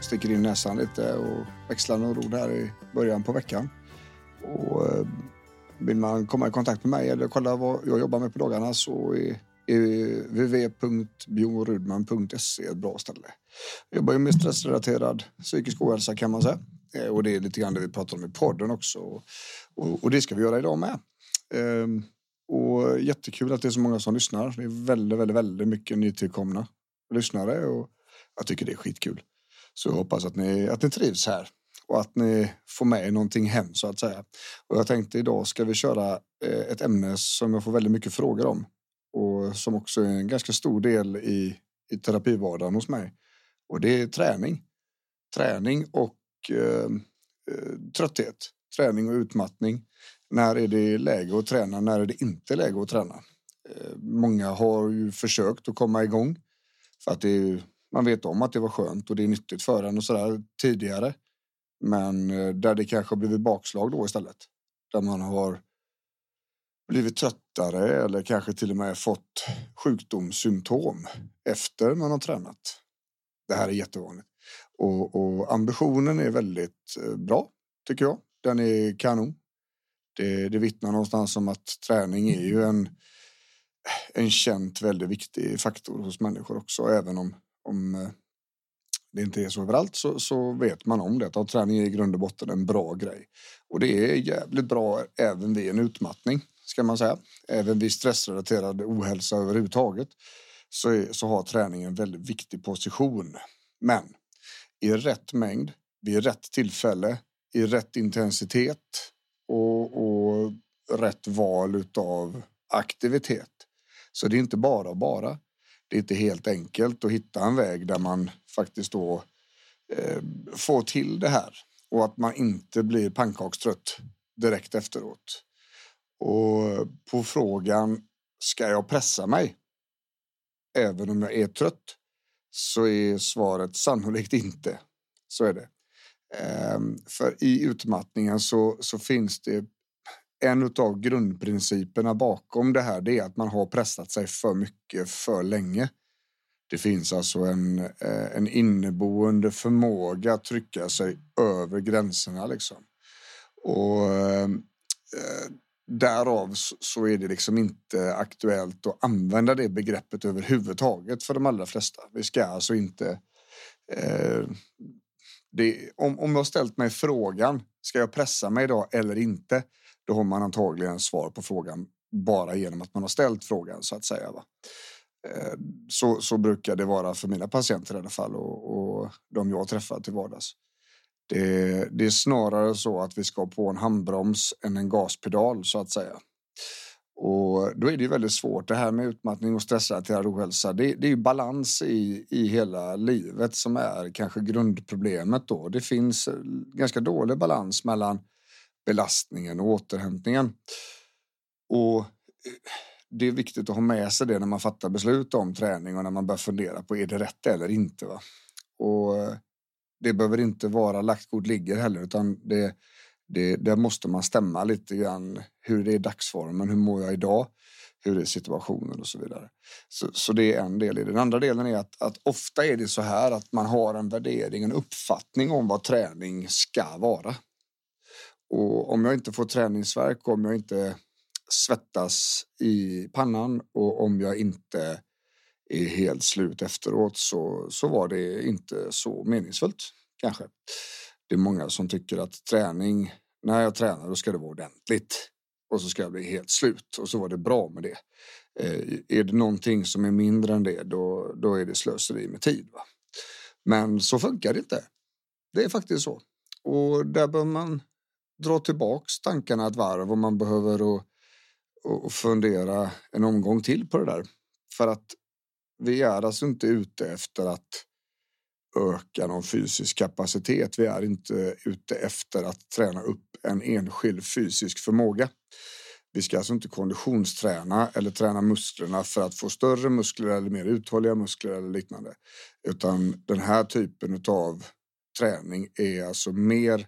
sticker in näsan lite och växlar några ord här i början på veckan. Och eh, vill man komma i kontakt med mig eller kolla vad jag jobbar med på dagarna så är, www.bjornrudman.se ett bra ställe. Jag jobbar ju med stressrelaterad psykisk ohälsa kan man säga. Eh, och det är lite grann det vi pratar om i podden också. Och, och det ska vi göra idag med. Ehm, och jättekul att det är så många som lyssnar. Det är väldigt, väldigt, väldigt mycket nytillkomna lyssnare och jag tycker det är skitkul. Så jag hoppas att ni, att ni trivs här och att ni får med er någonting hem så att säga. Och jag tänkte idag ska vi köra eh, ett ämne som jag får väldigt mycket frågor om och som också är en ganska stor del i, i terapivardagen hos mig. Och det är träning. Träning och eh, eh, trötthet. Träning och utmattning. När är det läge att träna? När är det inte läge att träna? Eh, många har ju försökt att komma igång för att det är man vet om att det var skönt och det är nyttigt för en och sådär tidigare. Men eh, där det kanske har blivit bakslag då istället. Där man har blivit tröttare eller kanske till och med fått sjukdomssymptom efter man har tränat. Det här är jättevanligt. Och, och ambitionen är väldigt eh, bra, tycker jag. Den är kanon. Det, det vittnar någonstans om att träning är ju en, en känt väldigt viktig faktor hos människor också, även om om eh, det inte är så överallt så, så vet man om det. Att träning är i grund och botten en bra grej. Och det är jävligt bra även vid en utmattning ska man säga. Även vid stressrelaterad ohälsa överhuvudtaget så, är, så har träning en väldigt viktig position. Men i rätt mängd, vid rätt tillfälle, i rätt intensitet och, och rätt val av aktivitet. Så det är inte bara bara det är inte helt enkelt att hitta en väg där man faktiskt då eh, får till det här och att man inte blir pannkakstrött direkt efteråt. Och på frågan ska jag pressa mig även om jag är trött så är svaret sannolikt inte. Så är det. Ehm, för i utmattningen så, så finns det en av grundprinciperna bakom det här det är att man har pressat sig för mycket för länge. Det finns alltså en, eh, en inneboende förmåga att trycka sig över gränserna. Liksom. Och eh, eh därav så är det liksom inte aktuellt att använda det begreppet överhuvudtaget för de allra flesta. Vi ska alltså inte... Eh, det, om, om jag ställt mig frågan, ska jag pressa mig idag eller inte? Då har man antagligen svar på frågan bara genom att man har ställt frågan så att säga. Va? Eh, så, så brukar det vara för mina patienter i alla fall och, och de jag träffar till vardags. Det, det, är snarare så att vi ska på en handbroms än en gaspedal så att säga. Och då är det väldigt svårt. Det här med utmattning och stressrelaterad ohälsa, det, det är ju balans i, i hela livet som är kanske grundproblemet då. Det finns eh, ganska dålig balans mellan belastningen och återhämtningen. Och eh, det är viktigt att ha med sig det när man fattar beslut om träning och när man börjar fundera på är det rätt eller inte. Va? Och eh, det behöver inte vara lagt kort ligger heller utan det, det, där måste man stämma lite grann hur det är dagsformen, hur mår jag idag, hur är situationen och så vidare. Så, så det är en del i det. Den andra delen är att, att ofta är det så här att man har en värdering, en uppfattning om vad träning ska vara. Och om jag inte får träningsverk, om jag inte svettas i pannan och om jag inte är helt slut efteråt så, så var det inte så meningsfullt kanske. Det är många som tycker att träning, när jag tränar då ska det vara ordentligt och så ska jag bli helt slut och så var det bra med det. Eh, är det någonting som är mindre än det då, då är det slöseri med tid. Va? Men så funkar det inte. Det är faktiskt så. Och där bör man dra tillbaks tankarna ett varv och man behöver och, och fundera en omgång till på det där. För att vi är alltså inte ute efter att öka någon fysisk kapacitet. Vi är inte ute efter att träna upp en enskild fysisk förmåga. Vi ska alltså inte konditionsträna eller träna musklerna för att få större muskler eller mer uthålliga muskler eller liknande. Utan den här typen av träning är alltså mer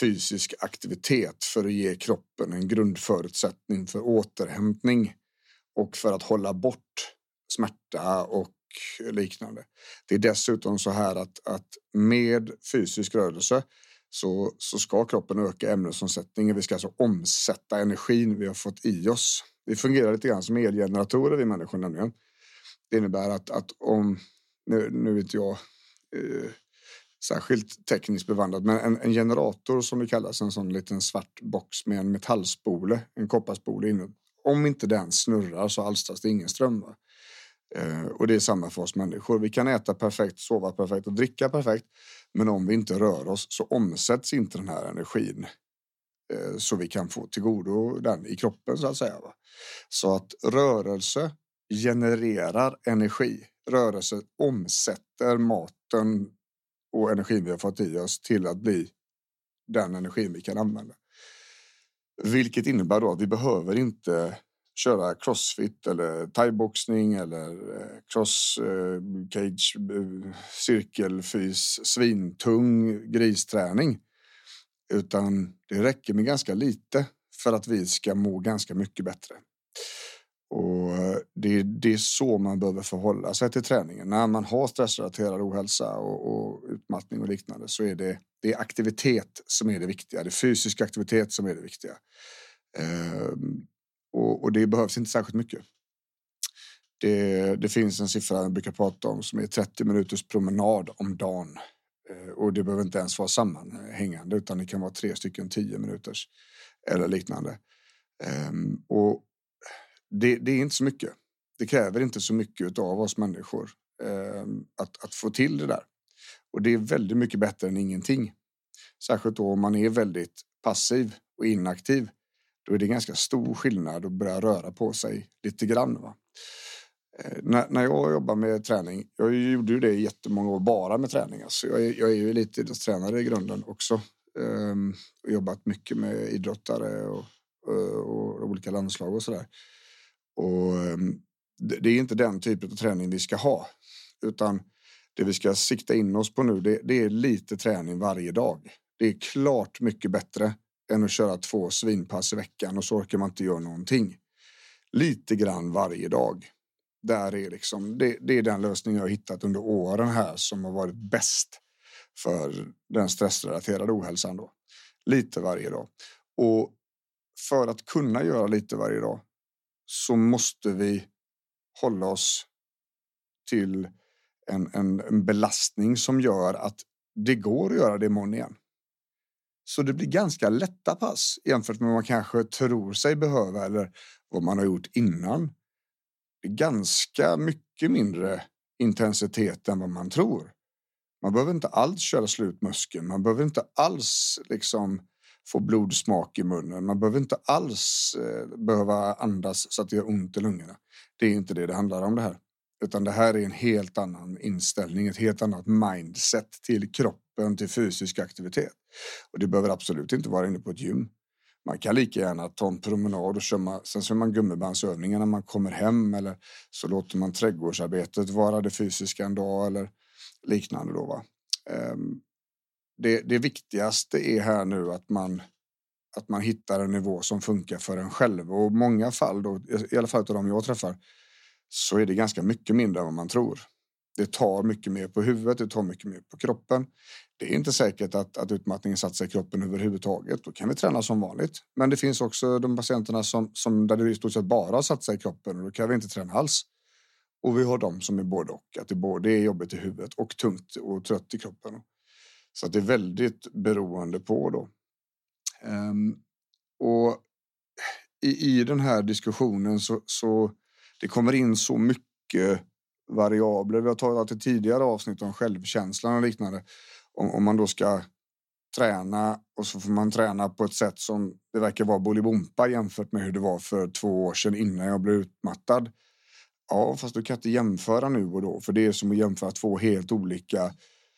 fysisk aktivitet för att ge kroppen en grundförutsättning för återhämtning och för att hålla bort smärta och liknande. Det är dessutom så här att, att med fysisk rörelse så, så ska kroppen öka ämnesomsättningen. Vi ska alltså omsätta energin vi har fått i oss. Vi fungerar lite grann som elgeneratorer vi människor nämligen. Det innebär att, att om, nu, nu vet jag eh, särskilt tekniskt bevandrad, men en, en, generator som det kallas, en sån liten svart box med en metallspole, en kopparspole inne. Om inte den snurrar så alstras det ingen ström. Va? Eh, och det är samma för oss människor. Vi kan äta perfekt, sova perfekt och dricka perfekt. Men om vi inte rör oss så omsätts inte den här energin eh, så vi kan få tillgodo den i kroppen så att säga. Va? Så att rörelse genererar energi. Rörelse omsätter maten och energin vi har fått i oss till att bli den energin vi kan använda. Vilket innebär då att vi behöver inte köra crossfit eller thaiboxning eller eh, cross eh, cage eh, cirkelfys svintung gristräning. Utan det räcker med ganska lite för att vi ska må ganska mycket bättre. Och eh, det, det är så man behöver förhålla sig till träningen. När man har stressrelaterad ohälsa och, och utmattning och liknande så är det, det är aktivitet som är det viktiga. Det är fysisk aktivitet som är det viktiga. Ehm, och, och, det behövs inte särskilt mycket. Det, det, finns en siffra jag brukar prata om som är 30 minuters promenad om dagen. Ehm, och det behöver inte ens vara sammanhängande utan det kan vara tre stycken 10 minuters eller liknande. Um, och det, det, är inte så mycket. Det kräver inte så mycket av oss människor eh, att, att få till det där. Och det är väldigt mycket bättre än ingenting. Särskilt då om man är väldigt passiv och inaktiv då är det ganska stor skillnad att börja röra på sig lite grann. Va? Eh, när, när jag jobbar med träning, jag gjorde ju det i jättemånga år bara med träning. Alltså jag, är, jag är ju elitidrottstränare i grunden också. Um, och jobbat mycket med idrottare och, och, och olika landslag och sådär. Och ehm, det, det, är inte den typen av träning vi ska ha, utan det vi ska sikta in oss på nu, det, det är lite träning varje dag. Det är klart mycket bättre än att köra två svinpass i veckan och så orkar man inte göra någonting. Lite grann varje dag. Där är liksom, det, det är den lösning jag har hittat under åren här som har varit bäst för den stressrelaterade ohälsan. Då. Lite varje dag. Och för att kunna göra lite varje dag så måste vi hålla oss till en, en, en belastning som gör att det går att göra det imorgon igen. Så det blir ganska lätta pass jämfört med vad man kanske tror sig behöva eller vad man har gjort innan. Det är ganska mycket mindre intensitet än vad man tror. Man behöver inte alls köra slut muskeln. Man behöver inte alls liksom få blodsmak i munnen. Man behöver inte alls eh, behöva andas så att det gör ont i lungorna. Det är inte det det handlar om det här, utan det här är en helt annan inställning, ett helt annat mindset till kroppen, till fysisk aktivitet. Och det behöver absolut inte vara inne på ett gym. Man kan lika gärna ta en promenad och köra, sen kör man gummibandsövningar när man kommer hem eller så låter man trädgårdsarbetet vara det fysiska en dag eller liknande då. Va? Ehm, det, det viktigaste är här nu att man att man hittar en nivå som funkar för en själv och i många fall då, i alla fall av de jag träffar, så är det ganska mycket mindre än vad man tror. Det tar mycket mer på huvudet, det tar mycket mer på kroppen. Det är inte säkert att, att utmattningen satt sig i kroppen överhuvudtaget. Då kan vi träna som vanligt. Men det finns också de patienterna som, som där det i stort sett bara har satt sig i kroppen och då kan vi inte träna alls. Och vi har de som är både och, att det både är jobbigt i huvudet och tungt och trött i kroppen. Så att det är väldigt beroende på då. Um, och i, i den här diskussionen så, så det kommer in så mycket variabler. Vi har talat i tidigare avsnitt om självkänslan och liknande. Om, om man då ska träna och så får man träna på ett sätt som det verkar vara bolibompa jämfört med hur det var för två år sedan innan jag blev utmattad. Ja, fast du kan inte jämföra nu och då, för det är som att jämföra två helt olika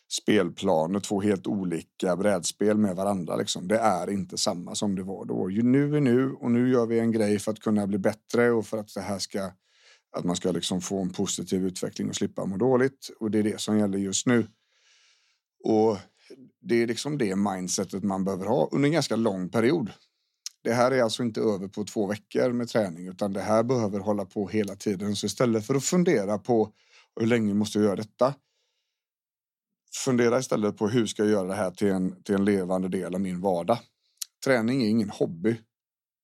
spelplaner, två helt olika brädspel med varandra. Liksom. Det är inte samma som det var då. Nu är nu och nu gör vi en grej för att kunna bli bättre och för att det här ska att man ska liksom få en positiv utveckling och slippa må dåligt. Och det är det som gäller just nu. Och det är liksom det mindsetet man behöver ha under en ganska lång period. Det här är alltså inte över på två veckor med träning utan det här behöver hålla på hela tiden. Så istället för att fundera på hur länge måste jag göra detta? Fundera istället på hur ska jag göra det här till en, till en levande del av min vardag. Träning är ingen hobby.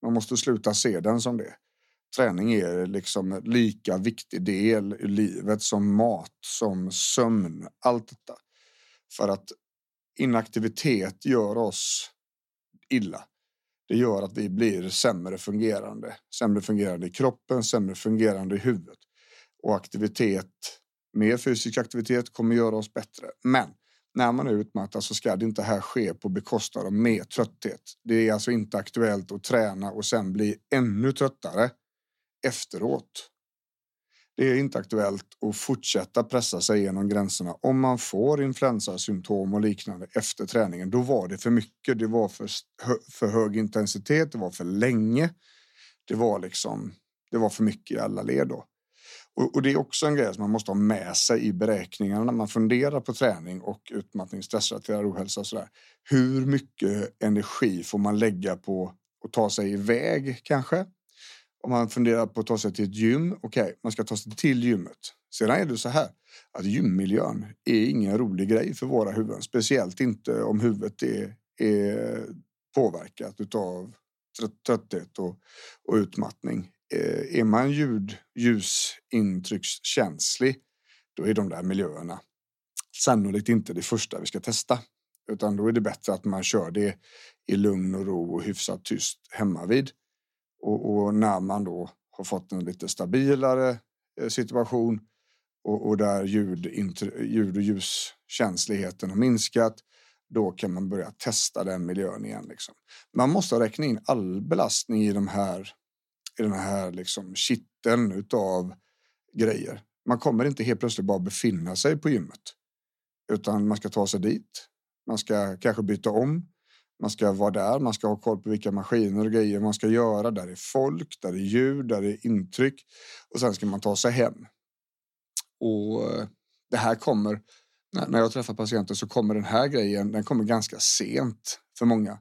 Man måste sluta se den som det. Träning är liksom en lika viktig del i livet som mat, som sömn, allt detta. För att inaktivitet gör oss illa. Det gör att vi blir sämre fungerande, sämre fungerande i kroppen, sämre fungerande i huvudet. Och aktivitet, mer fysisk aktivitet kommer göra oss bättre. Men när man är utmattad så ska det inte här ske på bekostnad av mer trötthet. Det är alltså inte aktuellt att träna och sen bli ännu tröttare efteråt. Det är inte aktuellt att fortsätta pressa sig genom gränserna om man får influensasymptom och liknande efter träningen. Då var det för mycket. Det var för, för hög intensitet. Det var för länge. Det var liksom. Det var för mycket i alla led då. Och, och det är också en grej som man måste ha med sig i beräkningarna när man funderar på träning och utmattning, stressrelaterad ohälsa och sådär. Hur mycket energi får man lägga på att ta sig iväg kanske? om man funderar på att ta sig till ett gym, okej, okay, man ska ta sig till gymmet. Sedan är det så här att gymmiljön är ingen rolig grej för våra huvuden, speciellt inte om huvudet är, är påverkat av trötthet och, och utmattning. Eh, är man ljud, ljusintryckskänslig, då är de där miljöerna sannolikt inte det första vi ska testa, utan då är det bättre att man kör det i lugn och ro och hyfsat tyst hemma vid. Och, och, när man då har fått en lite stabilare eh, situation och, och där ljud, ljud och ljuskänsligheten har minskat, då kan man börja testa den miljön igen. Liksom. Man måste räkna in all belastning i de här i den här liksom kitteln utav grejer. Man kommer inte helt plötsligt bara befinna sig på gymmet, utan man ska ta sig dit. Man ska kanske byta om. Man ska vara där, man ska ha koll på vilka maskiner och grejer man ska göra. Där är folk, där är ljud, där är intryck och sen ska man ta sig hem. Och eh, det här kommer när jag träffar patienter så kommer den här grejen. Den kommer ganska sent för många.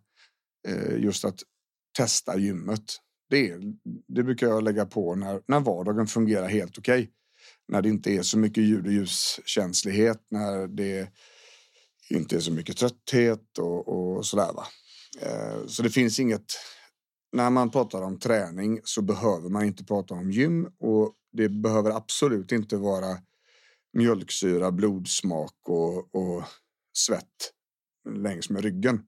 Eh, just att testa gymmet. Det, det brukar jag lägga på när, när vardagen fungerar helt okej. Okay. När det inte är så mycket ljud och ljuskänslighet, när det inte är så mycket trötthet och, och sådär. Va? Eh, så det finns inget. När man pratar om träning så behöver man inte prata om gym och det behöver absolut inte vara mjölksyra, blodsmak och, och svett längs med ryggen.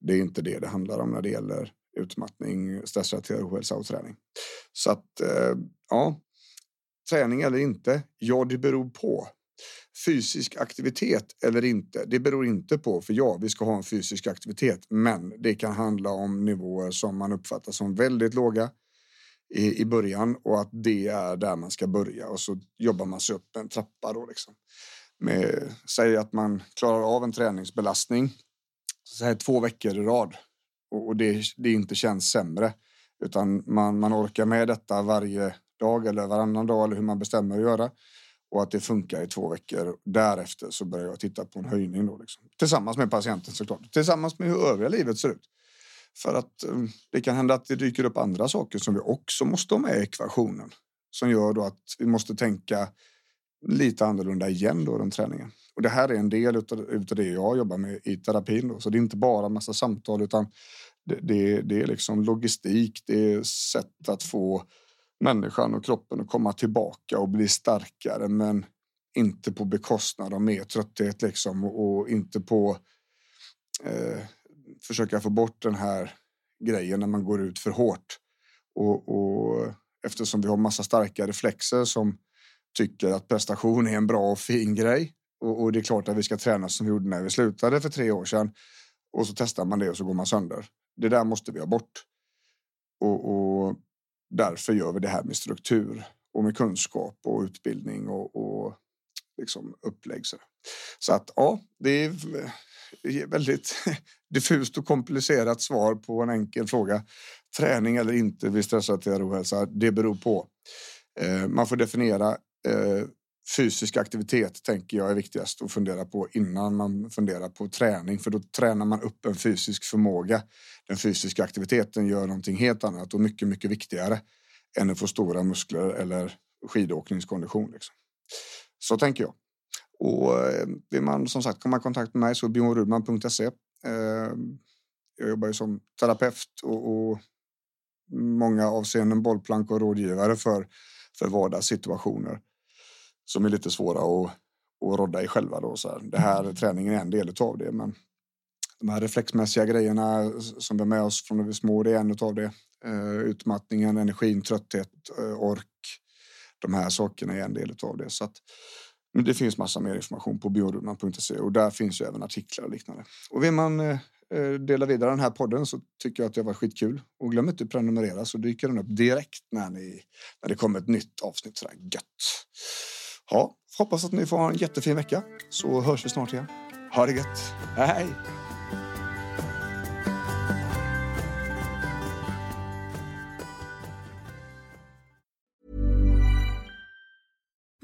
Det är inte det det handlar om när det gäller utmattning, stressrelaterad ohälsa och träning. Så att eh, ja, träning eller inte? Ja, det beror på fysisk aktivitet eller inte, det beror inte på, för ja, vi ska ha en fysisk aktivitet, men det kan handla om nivåer som man uppfattar som väldigt låga i, i början och att det är där man ska börja och så jobbar man sig upp en trappa då liksom. Med, säg att man klarar av en träningsbelastning så här, två veckor i rad och, och det, det inte känns sämre utan man, man orkar med detta varje dag eller varannan dag eller hur man bestämmer att göra och att det funkar i två veckor. Därefter så börjar jag titta på en höjning då liksom. tillsammans med patienten såklart, tillsammans med hur övriga livet ser ut. För att um, det kan hända att det dyker upp andra saker som vi också måste ha med i ekvationen som gör då att vi måste tänka lite annorlunda igen då den träningen. Och det här är en del av det jag jobbar med i terapin då. Så det är inte bara en massa samtal utan det, det, det är liksom logistik. Det är sätt att få människan och kroppen att komma tillbaka och bli starkare men inte på bekostnad av mer trötthet liksom och, och inte på eh, försöka få bort den här grejen när man går ut för hårt. Och, och eftersom vi har massa starka reflexer som tycker att prestation är en bra och fin grej och, och det är klart att vi ska träna som vi gjorde när vi slutade för tre år sedan och så testar man det och så går man sönder. Det där måste vi ha bort. Och, och därför gör vi det här med struktur och med kunskap och utbildning och, och liksom, upplägg. Så, så att ja, det är väldigt diffust och komplicerat svar på en enkel fråga. Träning eller inte vid stressrelaterad ohälsa, det beror på. Eh, man får definiera eh, fysisk aktivitet tänker jag är viktigast att fundera på innan man funderar på träning för då tränar man upp en fysisk förmåga. Den fysiska aktiviteten gör någonting helt annat och mycket, mycket viktigare än att få stora muskler eller skidåkningskondition. Liksom. Så tänker jag. Och eh, vill man som sagt komma i kontakt med mig så bjornrudman.se. Eh, jag jobbar ju som terapeut och, och många avseenden bollplank och rådgivare för, för vardagssituationer som är lite svåra att, att rodda i själva. Då, så här. Det här träningen är en del av det, men de här reflexmässiga grejerna som vi har med oss från när vi är små, det är en av det. Uh, utmattningen, energin, trötthet, uh, ork. De här sakerna är en del av det. Så att, det finns massa mer information på biorundan.se och där finns ju även artiklar och liknande. Och vill man uh, dela vidare den här podden så tycker jag att det var skitkul. Och glöm inte att prenumerera så dyker den upp direkt när, ni, när det kommer ett nytt avsnitt. Sådär gött. Ja, hoppas att ni får ha en jättefin vecka så hörs vi snart igen. Ha det gött. Hej!